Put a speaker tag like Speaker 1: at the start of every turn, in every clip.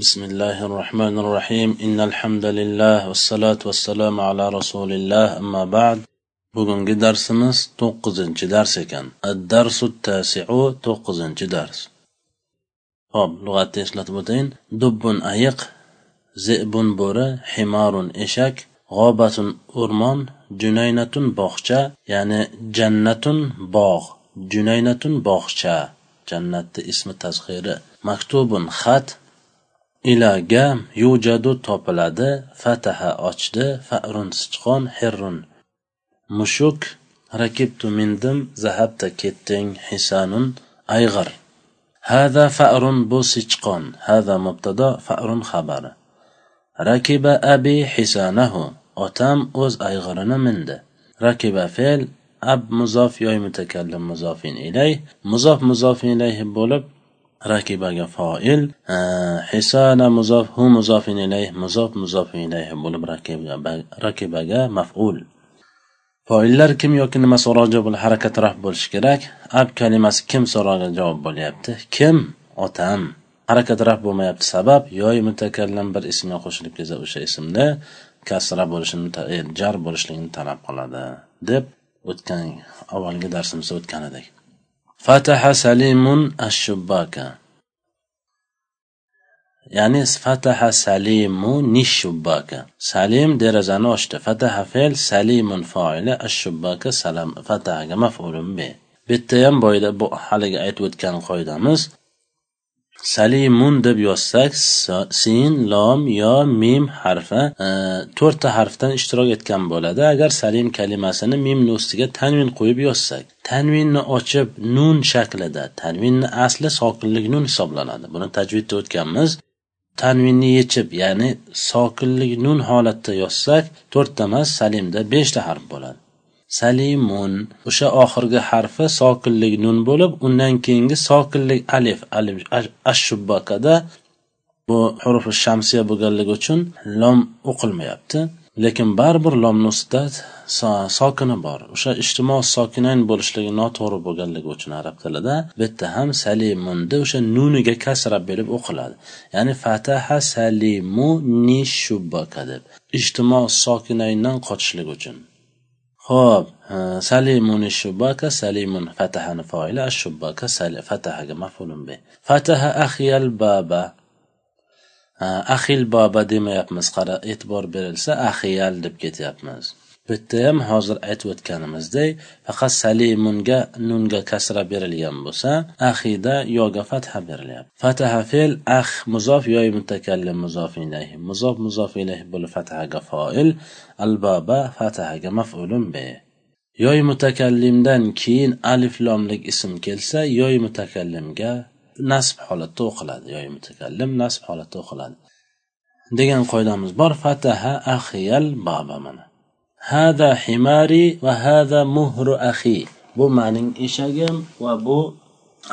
Speaker 1: بسم الله الرحمن الرحيم إن الحمد لله والصلاة والسلام على رسول الله أما بعد bugungi darsimiz to'qqizinchi dars ekan addarsu tasiu to'qqizinchi dars ho'p lug'atni eslatib o'tayin dubbun ayiq zebun bo'ri himarun eshak g'obatun o'rmon junaynatun bog'cha ya'ni jannatun bog' junaynatun bog'cha jannatni ismi tasg'iri maktubun xat ila gam yujadu topiladi fataha ochdi farun sichqon herrun mushuk rakibtu mindim zahabta ketding hisanun ayg'ir. Hada farun bu sichqon hada mubtado farun xabari. Rakiba abi hisanahu otam o'z ayg'irini mindi. Rakiba fe'l ab muzof yoy mutakallim muzofin ilay muzof muzofin ilayhi bo'lib rakibaga foil. Hisana muzof hu muzofin ilayh muzof muzofin ilayh bo'lib rakibaga maful. Foillar kim yoki nima so'roq javob harakat raf bo'lishi kerak? Ab kalimasi kim so'rog'iga javob bo'lyapti? Kim? Otam. Harakat raf bo'lmayapti. Sabab yoy mutakallam bir ismga qo'shilib kelsa o'sha ismda kasra bo'lishini e, jar bo'lishligini talab qiladi deb o'tgan avvalgi darsimizda o'tgan edik. فتح سليم الشباك. يعني فتح سليم الشباك. سليم derazani ochdi فتح فعل سليم فاعل الشباك سلام. فتح مفعول به. bitta ham boyda bu haligi aytib o'tgan qoidamiz salimun deb yozsak sin lom yo mim harfi e, to'rtta harfdan ishtirok etgan bo'ladi. Agar salim kalimasini mimni ustiga tanvin qo'yib yozsak tanvinni ochib nun shaklida tanvinni asli sokinlik nun hisoblanadi. Buni tajvidda o'tganmiz. Tanvinni yechib ya'ni sokinlik nun holatda yozsak to'rtta emas salimda beshta harf bo'ladi. Salimun. O'sha oxirgi harfi sokinlik nun bo'lib undan keyingi sokinlik alif alif ashubbakada bu hurufi shamsiya bo'lganligi uchun lom o'qilmayapti. Lekin baribir lomni ustida sokini bor. O'sha ijtimo sokinayn bo'lishligi noto'g'ri bo'lganligi uchun arab tilida bu yerda ham salimunda o'sha nuniga kasra berib o'qiladi. Ya'ni fataha salimu nishubbaka deb. Ijtimo sokinayndan qochishlik uchun. Ho'p salimun shubaka salimun fatahani foili ashubaka fatahaga mafulun bi. Fataha axiyal baba. Axil boba demayapmiz qara e'tibor berilsa axiyal deb ketyapmiz. Bu yerda ham hozir aytib o'tganimizdek faqat salimunga nunga kasra berilgan bo'lsa axida yoga fatha berilyapti. Fataha fe'l ax muzof yoy mutakallim muzof ilayhi. Muzof muzof ilayhi bo'lib fatahaga foil alboba fatahaga maf'ulun be. Yoy mutakallimdan keyin alif lomlik ism kelsa yoy mutakallimga nasb holatda o'qiladi. Yoy mutakallim nasb holatda o'qiladi. Degan qoidamiz bor. Fataha axiyal baba mana. hada himari va hada muhru axi bu mening eshagim va bu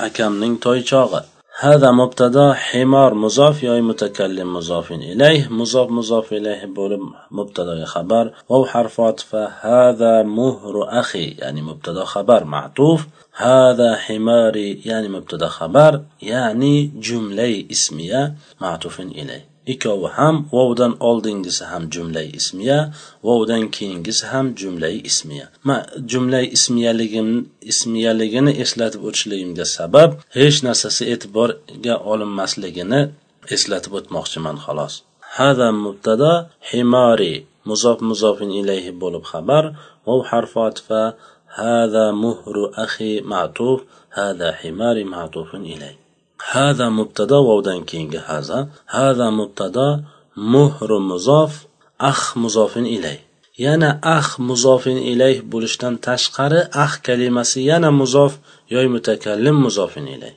Speaker 1: akamning toychog'i هذا مبتدا حمار مضاف يا متكلم مضاف إليه مضاف مضاف إليه بول مبتدا خبر أو حرف عطف هذا مهر أخي يعني مبتدا خبر معطوف هذا حماري يعني مبتدا خبر يعني جملة اسمية معطوف إليه ikkovi ham vovdan oldingisi ham jumlay ismiya vovdan keyingisi ham jumlay ismiya. Ma jumlay ismiyaligim ismiyaligini eslatib o'tishligimga sabab hech narsasi e'tiborga olinmasligini eslatib o'tmoqchiman xolos. Hada mubtada himori muzof muzofin ilayhi bo'lib xabar vov harfi atfa hada muhru axi ma'tuf hada himari ma'tufun ilayhi هذا مبتدا وودان كينج هذا هذا مبتدا مهر مضاف أخ مضاف إليه yana ax muzofin ilayh bo'lishdan tashqari ax kalimasi yana muzof yoy mutakallim muzofin ilayh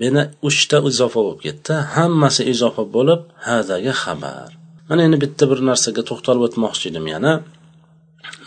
Speaker 1: meni uchta izofa bo'lib ketdi hammasi izofa bo'lib hadaga xabar mana endi bitta bir narsaga to'xtalib o'tmoqchi edim yana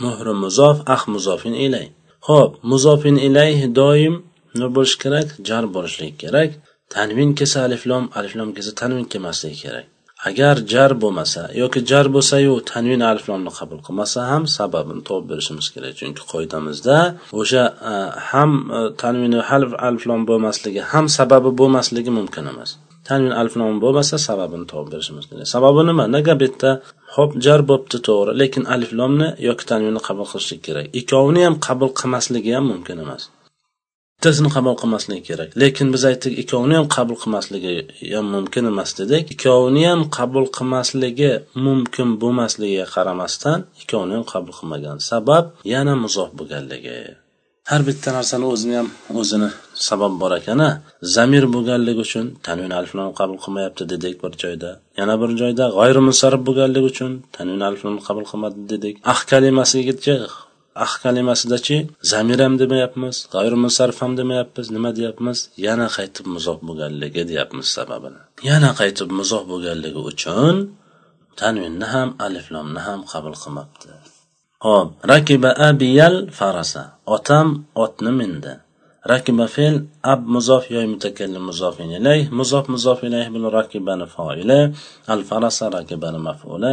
Speaker 1: muhri muzof ax muzofin ilay ho'p muzofin ilayh doim nima bo'lishi kerak jar bo'lishligi kerak Tanvin kelsa aliflom aliflom kelsa tanvin kelmasligi kerak. Agar jar bo'lmasa yoki jar bo'lsayu tanvin aliflomni qabul qilmasa ham sababini topib berishimiz kerak. Chunki qoidamizda o'sha e, ham e, tanvini half aliflom bo'lmasligi ham sababi bo'lmasligi mumkin emas. Tanvin aliflom bo'lmasa sababini topib berishimiz kerak. Sababi nima? Nega bu yerda ho'p jar bo'libdi to'g'ri lekin aliflomni yoki tanvinni qabul qilishlik kerak. Ikkovini ham qabul qilmasligi ham mumkin emas. Bittasini qabul qilmasligi kerak. Lekin biz aytdik ikkovini ham qabul qilmasligi ham mumkin emas dedik. Ikkovini ham qabul qilmasligi mumkin bo'lmasligiga qaramasdan ikkovini ham qabul qilmagan. Sabab yana muzof bo'lganligi. Har bitta narsani o'zini ham o'zini sabab bor ekan zamir bo'lganligi uchun tanvin aliflom qabul qilmayapti dedik bir joyda. Yana bir joyda g'ayrimunsarif bo'lganligi uchun tanvin aliflom qabul qilmadi dedik. Ah kalimasigacha ah kalimasidachi? Zamir ham demayapmiz g'oyri munsarif ham demayapmiz nima deyapmiz? Yana qaytib muzof bo'lganligi deyapmiz sababini. Yana qaytib muzof bo'lganligi uchun tanvinni ham aliflomni ham qabul qilmabdi. Ho'p rakiba abiyal farasa. Otam otni mindi. Rakiba fe'l ab muzof yoy mutakallim muzofin ilayh muzof muzof ilayh bilan rakibani foili al farasa rakibani maf'uli.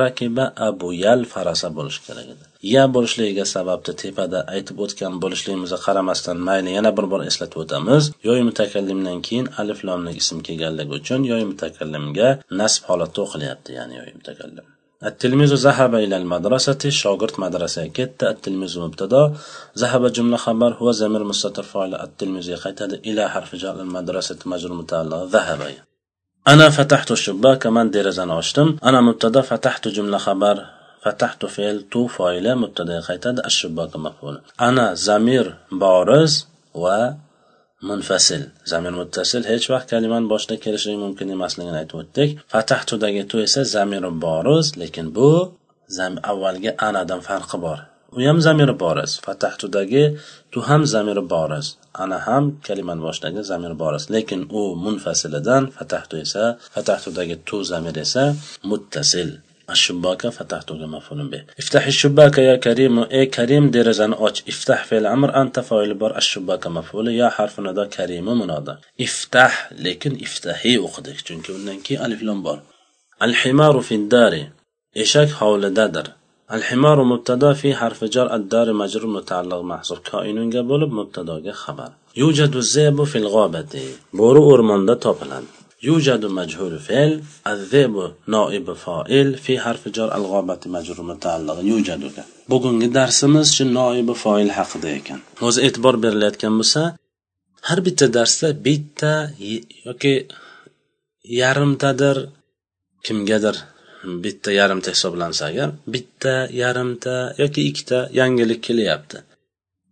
Speaker 1: Rakiba abu yal farasa bo'lishi kerak edi. Ya bo'lishligiga sababni tepada aytib o'tgan bo'lishligimizga qaramasdan mayli yana bir bor eslatib o'tamiz. Yoy mutakallimdan keyin alif lomlik ism kelganligi uchun yoy mutakallimga nasb holatda o'qilyapti ya'ni yoy mutakallim. التلميذ ذهب إلى المدرسة شاگرد مدرسة كت التلميذ مبتدا. ذهب جملة خبر هو زمير مستتر فاعل التلميذ قيتد إلى حرف جر المدرسة مجرور متعلق. ذهب. أنا فتحت الشباك من ديرزان عشتم أنا مبتدا فتحت جملة خبر فتحت فعل تو فاعل مبتدا قيتد الشباك مفعول. أنا زمير بارز و munfasil. Zamir muttasil hech vaqt kalimani boshida kelishi mumkin emasligini aytib o'tdik. Fatahtudagi tu esa zamiri boriz lekin bu avvalgi anadan farqi bor. U ham zamiri boriz fatahtudagi tu ham zamiri boriz ana ham kalimani boshidagi zamir boriz lekin u munfasilidan fatahtu esa fatahtudagi tu zamir esa muttasil. الشباك فتحته مفعول به. افتح الشباك يا كريم. اي كريم ديرزان اوش افتح في الامر أنت فاعل بار. الشباك مفعول يا حرف ندا كريم منادى. افتح لكن افتحي وقدك چونكي undan keyin alif lam الحمار في الدار. eshak hovlidadir الحمار مبتدا في حرف جر. الدار مجرور متعلق محذوف كائنunga bo'lib mubtadoga xabar يوجد الذئب في الغابة. bo'ri o'rmonda topiladi يوجد مجهول فعل الذئب نائب فاعل في حرف جر الغابة مجرور متعلق يوجد bugungi darsimiz shu noibi foil haqida ekan o'zi e'tibor berilayotgan bo'lsa har bitta darsda bitta yoki yarimtadir kimgadir bitta yarimta hisoblansa agar bitta yarimta yoki ikkita yangilik kelyapti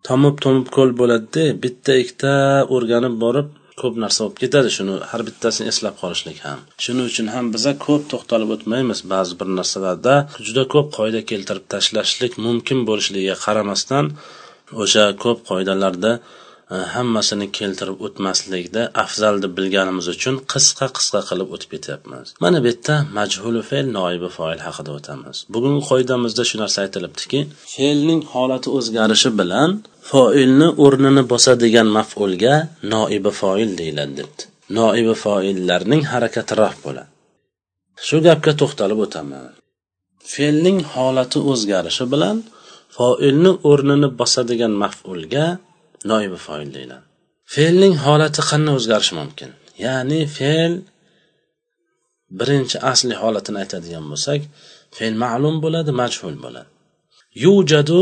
Speaker 1: tomib tomib ko'l bo'ladida bitta ikkita o'rganib borib ko'p narsa bo'lib ketadi. Shuni har bittasini eslab qolishlik ham. Shuning uchun ham biza ko'p to'xtalib o'tmaymiz ba'zi bir narsalarda. Juda ko'p qoida keltirib tashlashlik mumkin bo'lishligiga qaramasdan o'sha ko'p qoidalarda Э, hammasini keltirib o'tmaslikda afzal deb bilganimiz uchun qisqa qisqa qilib o'tib ketyapmiz. Mana bu yerda majhulu fe'l noibi foil haqida o'tamiz. Bugungi qoidamizda shu narsa aytilibdiki fe'lning holati o'zgarishi bilan foilni o'rnini bosadigan maf'ulga noibi foil deyiladi debdi. Noibi foillarning harakati raf bo'ladi. Shu gapga to'xtalib o'taman. Fe'lning holati o'zgarishi bilan foilni o'rnini bosadigan maf'ulga noibi foil deyiladi fe'lning holati qanday o'zgarishi mumkin? Ya'ni fe'l birinchi asli holatini aytadigan bo'lsak fe'l ma'lum bo'ladi majhul bo'ladi. Yujadu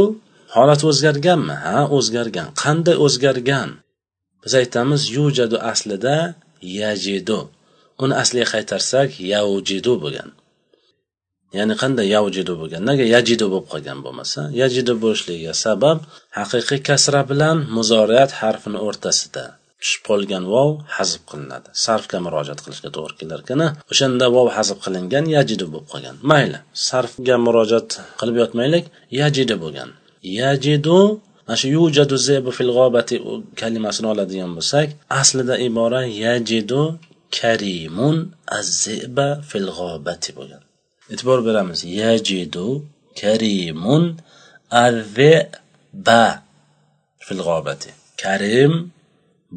Speaker 1: holati o'zgarganmi? Ha o'zgargan. Qanday o'zgargan? Biz aytamiz yujadu aslida yajidu. Uni asliga qaytarsak yaujidu bo'lgan. Ya'ni qanday yavjidu bo'lgan? Nega yajidu bo'lib qolgan bo'lmasa yajidu bo'lishligiga sabab haqiqiy kasra bilan muzoriyat harfini o'rtasida tushib qolgan vov hazb qilinadi. Sarfga murojaat qilishga to'g'ri kelar o'shanda vov hazb qilingan yajidu bo'lib qolgan. Mayli sarfga murojaat qilib yotmaylik yajidu bo'lgan. Yajidu mana shu yujadu zebu fil g'obati kalimasini oladigan bo'lsak aslida ibora yajidu karimun azziba fil g'obati bo'lgan. E'tibor beramiz. Yajidu karimun azziba fil g'obati. Karim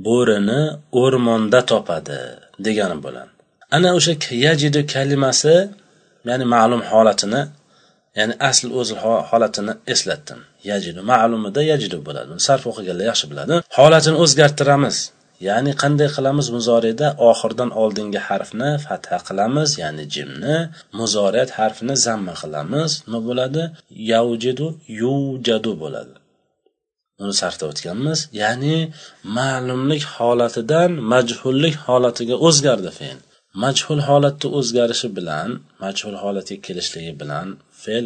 Speaker 1: bo'rini o'rmonda topadi degani bo'ladi. Ana o'sha yajidu kalimasi ya'ni ma'lum holatini ya'ni asl o'z holatini eslatdim. Yajidu ma'lumida yajidu bo'ladi. Sarf o'qiganlar yaxshi biladi. Holatini o'zgartiramiz. Ya'ni qanday qilamiz muzorida oxirdan oldingi harfni fatha qilamiz ya'ni jimni. Muzoriyat harfini zamma qilamiz. Nima bo'ladi? Yaujidu yujadu bo'ladi. Uni sarfda o'tganmiz. Ya'ni ma'lumlik holatidan majhullik holatiga o'zgardi fe'l. Majhul holatda o'zgarishi bilan majhul holatga kelishligi bilan fe'l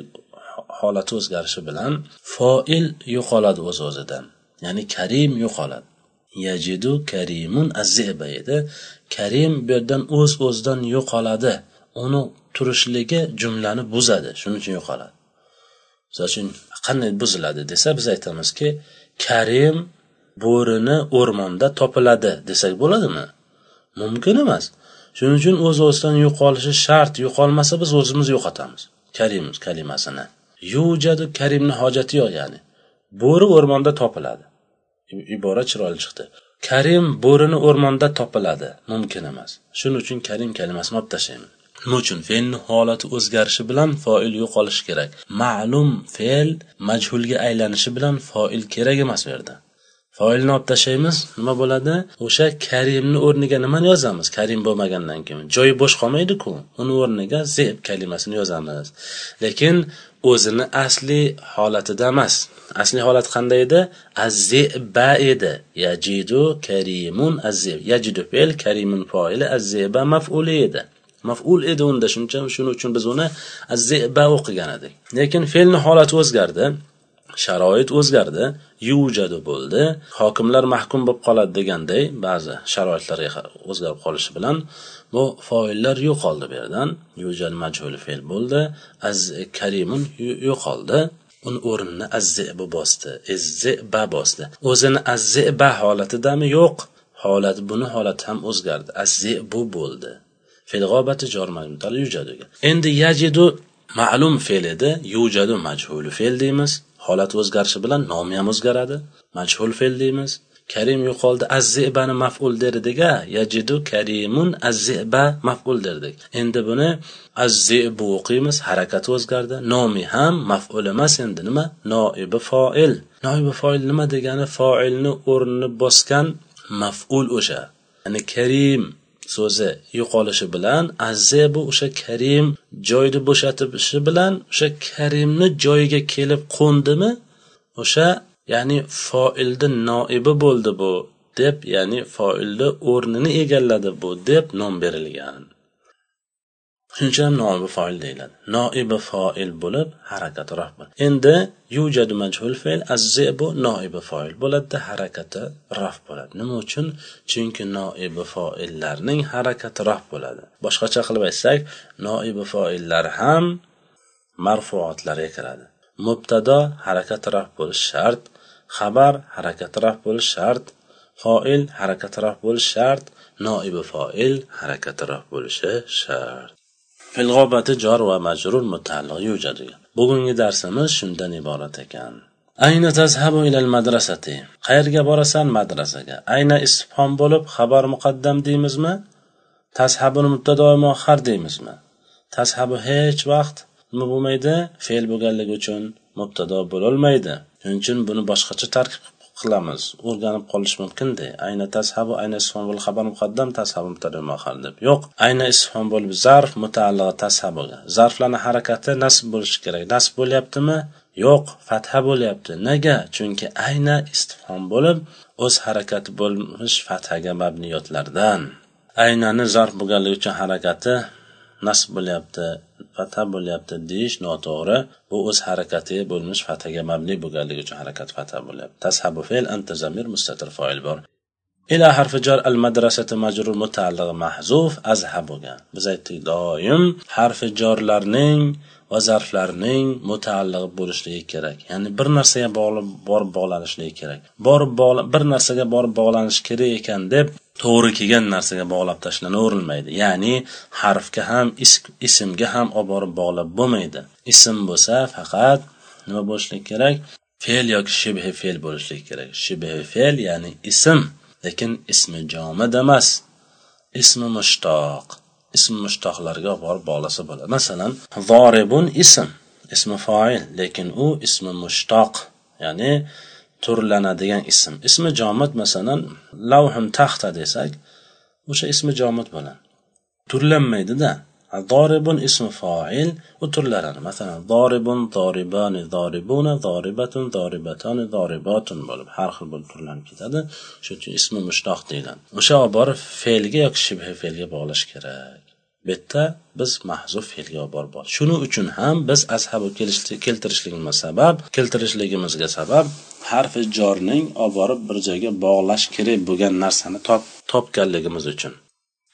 Speaker 1: holati o'zgarishi bilan foil yo'qoladi o'z o'zidan ya'ni karim yo'qoladi. Yajidu karimun azziba edi. Karim bu yerdan o'z o'zidan yo'qoladi. Uni turishligi jumlani buzadi shuning uchun yo'qoladi. Misol uchun qanday buziladi desa biz aytamizki karim bo'rini o'rmonda topiladi desak bo'ladimi? Mumkin emas. Shuning uchun o'z o'zidan yo'qolishi shart yo'qolmasa biz o'zimiz yo'qotamiz karim kalimasini. Yujadu karimni hojati yo'q ya'ni bo'ri o'rmonda topiladi. Ibora chiroyli chiqdi. Karim bo'rini o'rmonda topiladi. Mumkin emas. Shuning uchun karim kalimasini olib tashlaymiz nima uchun? Fe'lni holati o'zgarishi bilan foil yo'qolishi kerak. Ma'lum fe'l majhulga aylanishi bilan foil kerak emas bu yerda. Foilni olib tashlaymiz. Nima bo'ladi? O'sha karimni o'rniga nimani yozamiz? Karim bo'lmagandan keyin. Joyi bo'sh qolmaydiku. Uni o'rniga zeb kalimasini yozamiz. Lekin o'zini asli holatida emas. Asli holat qanday edi? Azzeba edi. Yajidu karimun azzeb. Yajidu fe'l karimun foili azzeba maf'uli edi. Maf'ul edi unda. Shuning uchun biz uni azzeba o'qigan edik. Lekin fe'lni holati o'zgardi. Sharoit o'zgardi yujadu bo'ldi. Hokimlar mahkum bo'lib qoladi deganday ba'zi sharoitlarga o'zgarib qolishi bilan bu foillar yo'qoldi bu yerdan. Yujal majhul fe'l bo'ldi az karimun yo'qoldi. Uni o'rnini azziba bosdi izziba bosdi. O'zini azziba holatidami? Yo'q. Holat buni holati ham o'zgardi. Azzibu bo'ldi. Fe'l g'obati jor majmutal yujaduga endi yajidu ma'lum fe'l edi yujadu majhul fe'l deymiz. Holat o'zgarishi bilan nomi ham o'zgaradi. Majhul fe'l deymiz. Karim yo'qoldi azzibani maf'ul derdiga yajidu karimun azziba maf'ul derdik endi buni azzibu o'qiymiz harakati o'zgardi. Nomi ham maf'ul emas endi nima? Noibi foil. Noibi foil nima degani? Foilni o'rnini bosgan maf'ul o'sha. Ya'ni karim so'zi yo'qolishi bilan azzebu o'sha karim joyni bo'shatishi bilan o'sha karimni joyiga kelib qo'ndimi? O'sha ya'ni foilni noibi bo'ldi bu deb ya'ni foilni o'rnini egalladi bu deb nom berilgan. Shuning uchun ham noibi foil deyiladi. Noibi foil bo'lib harakati roh endi yujadu majhul fe'l azzebu noibi foil bo'ladida harakati raf bo'ladi. Nima uchun? Chunki noibi foillarning harakati raf bo'ladi. Boshqacha qilib aytsak noibi foillar ham marfuotlarga kiradi. Mubtado harakati raf bo'lishi shart xabar harakati raf bo'lishi shart foil harakati raf bo'lishi shart noibi foil harakati raf bo'lishi shart. Filg'obati jor va majrur mutaalliq yujadu bugungi darsimiz shundan iborat ekan. Ayna tazhabu ilal madrasati. Qayerga borasan madrasaga? Ayna istifhom bo'lib xabar muqaddam deymizmi? Tazhabuni mubtado muahhar deymizmi? Tashabu hech vaqt nima bo'lmaydi? Fe'l bo'lganligi uchun mubtado bo'lolmaydi. Shuning uchun buni boshqacha tarkib qilamiz. O'rganib qolish mumkinda ayna tashabu ayna isfon bo'lib xabar muqaddam tashabu mubtada muahhar deb. Yo'q ayna isfon bo'lib zarf mutaalliga tashabuga. Zarflarni harakati nasb bo'lishi kerak. Nasb bo'lyaptimi? Yo'q fatha bo'lyapti. Nega? Chunki ayna istifhom bo'lib o'z harakati bo'lmish fathaga mabniyotlardan. Aynani zarf bo'lganligi uchun harakati nasb bo'lyapti. Fatha bo'lyapti deyish noto'g'ri. Bu o'z harakati bo'lmish fathaga mabni bo'lganligi uchun harakat fatha bo'lyapti. Tashabu fe'l anta zamir mustatir foil bor. Ila harfi jar al madrasati majrur mutaalliq mahzuf azhabuga biz aytdik doim harfi jorlarning va zarflarning mutaalliq bo'lishligi kerak. Ya'ni bir narsaga bog'lib borib bog'lanishligi kerak. Borib bir narsaga borib bog'lanish kerak ekan deb to'g'ri kelgan narsaga bog'lab tashlanaverilmaydi ya'ni harfga ham ismga ham olib borib bog'lab bo'lmaydi. Ism bo'lsa faqat nima bo'lishligi kerak? Fe'l yoki shibhi fe'l bo'lishligi kerak. Shibhi fe'l ya'ni ism lekin ismi jomid emas. Ismi mushtoq. Ism mushtoqlarga olib borib bog'lasa bo'ladi. Masalan zoribun ism. Ismi foil lekin u ismi mushtoq. Ya'ni turlanadigan ism. Ismi jomid masalan lavhim taxta desak o'sha ismi jomid bo'ladi. Turlanmaydida doribun ismi foil u turlanadi. Masalan doribun doribani doribuna doribatun doribatani doribatun bo'lib har xil bo'lib turlanib ketadi. Shuning uchun ismi mushtoq deyiladi. O'sha olib borib fe'lga yoki shibhi fe'lga bog'lash kerak. Bu yerda biz mahzuf fe'lga olib borib shuning uchun ham biz ashabi keltirishligimiz sabab keltirishligimizga sabab harfi jorning olib borib bir joyga bog'lash kerak bo'lgan narsani topganligimiz uchun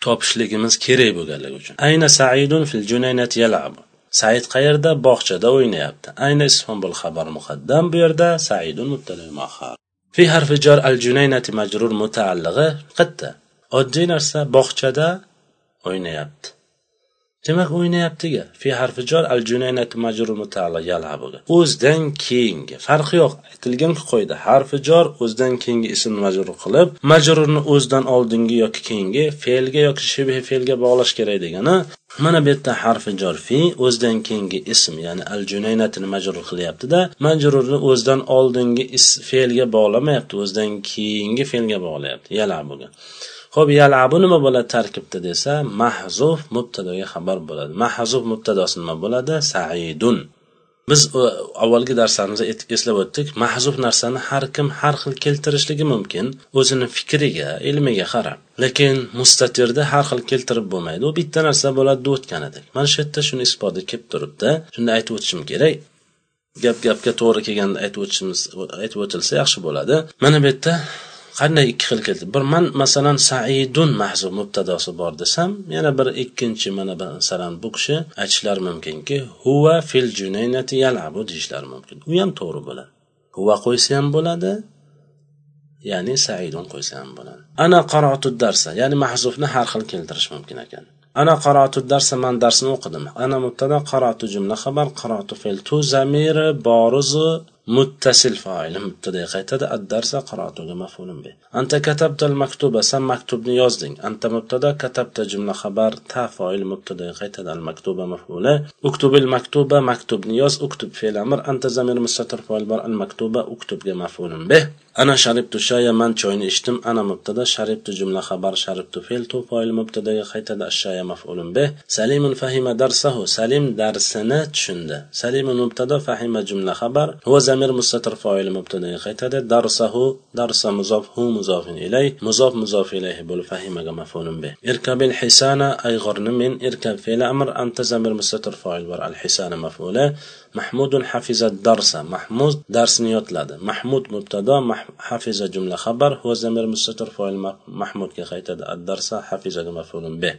Speaker 1: topishligimiz kerak bo'lganligi uchun. Ayna saidun fil junaynat yalabu said qayerda? Bog'chada o'ynayapti. Ayna isfonbul xabar muqaddam bu yerda saidun muttala fi harfi jor al junaynati majrur mutaallig'i qatta oddiy narsa bog'chada o'ynayapti. Demak o'ynayaptiga. Fi harfi jor al junaynat majrur mutaalliq yalabuga o'zidan keyingi. Farqi yo'q. Aytilganku qo'ydi harfi jor o'zidan keyingi ism majrur qilib majrurni o'zidan oldingi yoki keyingi fe'lga yoki shibhi fe'lga bog'lash kerak degani mana bu yerda harfi jor fi o'zidan keyingi ism ya'ni al junaynatini majrur qilyaptida majrurni o'zidan oldingi fe'lga bog'lamayapti o'zidan keyingi fe'lga bog'layapti. Yalabuga ho'p yalabu nima bo'ladi tarkibda desa mahzuf mubtadoga xabar bo'ladi. Mahzuf mubtadosi nima bo'ladi? Saidun. Biz avvalgi darslarimizda eslab o'tdik. Mahzuf narsani har kim har xil keltirishligi mumkin. O'zini fikriga ilmiga qarab. Lekin mustatirda har xil keltirib bo'lmaydi. U bitta narsa bo'ladi deb o'tgan edik mana shu yerda shuni isboti kelib turibdi. Shunda aytib o'tishim kerak. Gap gapga to'g'ri kelganda aytib o'tishimiz aytib o'tilsa yaxshi bo'ladi. Mana bu yerda qanday ikki xil keldi? Bir man masalan saidun mahzu mubtadosi bor desam yana bir ikkinchi mana masalan bu kishi aytishlari mumkinki huva fil junaynati yalabu deyishlari mumkin. U ham to'g'ri bo'ladi. Huva qo'ysa ham bo'ladi ya'ni saidun qo'ysa ham bo'ladi. Ana qarotu darsa ya'ni mahzufni har xil keltirish mumkin ekan. Ana qarotu darsa man darsni o'qidim. Ana mubtada qarotu jumla xabar qarotu fe'l tu zamiri borizi muttasil faili mubtadaga qaytadi addarsa qaroatuga maf'ulun bi anta katabtal maktuba san maktubni yozding. Anta mubtada katabta jumla xabar ta foil mubtadaga qaytadi al maktuba maf'ula uktubil maktuba maktubni yoz uktub fe'l amr. Anta zamir mustatir foil bor al maktuba uktubga maf'ulun bi ana sharibtu shaya man choyni ichdim. Ana mubtada sharibtu jumla xabar sharibtu fe'l tu foil mubtadaga qaytadi. Ashaya maf'ulun bi salimun fahima darsahu. Salim darsini tushundi. Salimun mubtada fahima jumla xabar. Huwa zamir mustatir foil mubtadaga qaytadi. Darsahu darsa muzof hu muzofin ilay. Muzof muzof ilayhi bo'lib fahimaga maf'ulun bi irkabil hisana ayg'orni men. Irkab fe'li amr. Anta zamir mustatir foil bor. Al hisana maf'ula محمود حفظ الدرس محمود درس يطلد محمود مبتدا مح... حفظ جملة خبر هو زمير مستتر فاعل محمود خيطة الدرس حفظ مفعول به.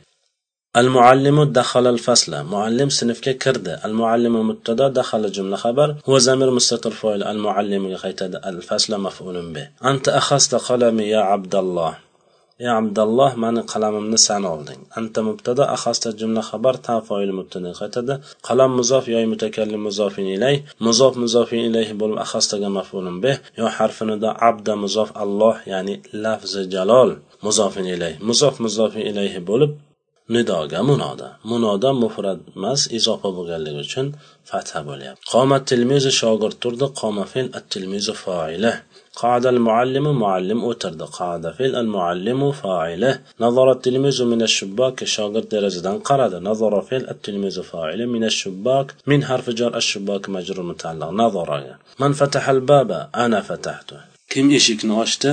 Speaker 1: المعلم دخل الفصل. معلم سنفك كرد المعلم مبتدا دخل جملة خبر هو زمير مستتر فاعل المعلم كخيت الفصل مفعول به. أنت أخذت قلمي يا عبد الله ey abdalloh mani qalamimni san olding. Anta mubtada ahasta jumla xabar ta mubtada qaytadi. Qalam muzof yoy mutakallim muzofin ilay. Muzof muzofin ilayhi bo'lib ahastaga mafulun bih yo harfinida abda muzof alloh ya'ni lafzi jalol muzofin ilay. Muzof muzofin ilayhi bo'lib nidoga munoda. Munoda mufrat emas izofa bo'lganligi uchun fatha bo'lyapti. Qoma tilmizu shogird turdi qoma fil at tilmizu foila قعد المعلم معلم اوترد قعد فيل المعلم فاعله. نظر التلميذ من الشباك شاغر درجدان قرد نظر فيل التلميذ فاعله من الشباك من حرف جر الشباك مجرور متعلق. نظر من فتح الباب؟ أنا فتحته. Kim eshikni ochdi?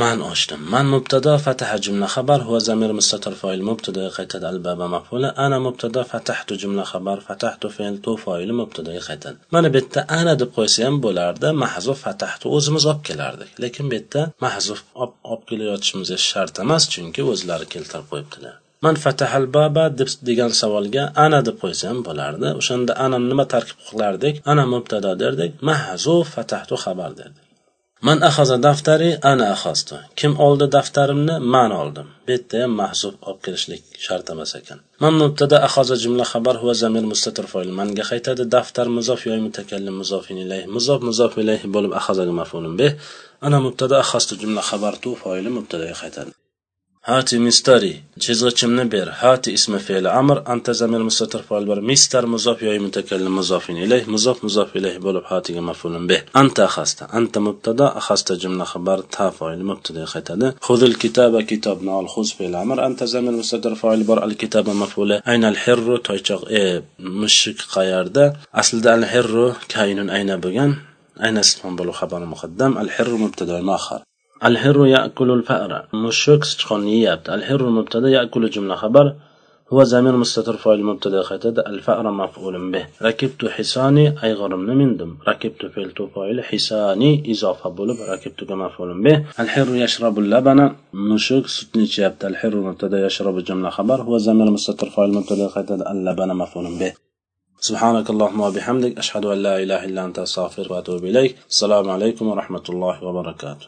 Speaker 1: Man ochdim. Man mubtado fataha jumla xabar huva zamir mustatir foil mubtadoga qaytadi albaba mafula ana mubtado fatahtu jumla xabar fatahtu fe'l tu foili mubtadoga qaytadi. Mana bu yerda ana deb qo'ysa ham bo'lardi mahzuf fatahtu o'zimiz olib kelardik. Lekin bu yerda mahzuf olib kelayotishimiz shart emas chunki o'zlari keltirib qo'yibdilar. Man fatahal baba deb degan savolga ana deb qo'ysa ham bo'lardi. O'shanda ana nima tarkib qilardik ana mubtado derdik mahzuf fatahtu xabar derdik. Man ahaza daftari ana ahaztu kim oldi daftarimni man oldim. Bu yerda ham mahzub olib kelishlik shart emas ekan. Man mubtada ahaza jumla xabar huva zamir mustatir foil. Manga qaytadi daftar muzof yoy mutakallim muzofin ilayhi. Muzof muzof ilayhi bo'lib ahazaga mafulun bih ana mubtada ahaztu jumla xabar tu foili mubtadaga qaytadi. هاتي مستري chizg'ichimni ber hati ismi fe'li amr anta zamir mustatir foil bor mister muzof yoki mutakallim muzofin ilayh muzof muzof ilayh bo'lib hatiga maf'ulun bih anta axasta anta mubtada axasta jumla xabar ta foil mubtada qaytadi xudil kitaba kitobni ol xuz fe'li amr anta zamir mustatir foil bor al kitaba maf'uli ayna al hirru toychoq e mushuk qayerda aslida al hirru kaynun ayna bo'lgan ayna ismon bo'lib xabar muqaddam al hirru mubtada muaxar الحر يأكل الفأر. مشوك سكونيات الحر مبتدا يأكل جملة خبر. هو زمير مستتر فاعل مبتدأ خيتد الفأر مفعول به. ركبت حصاني أي غرم مندم ركبت فعل فاعل حصاني إضافة بولب ركبت مفعول به. الحر يشرب اللبن. مشوك ستنيشيابت الحر مبتدا يشرب جملة خبر. هو زمير مستتر فاعل مبتدأ خيتد اللبن مفعول به. سبحانك اللهم وبحمدك. أشهد أن لا إله إلا أنت أستغفرك وأتوب إليك. السلام عليكم ورحمة الله وبركاته.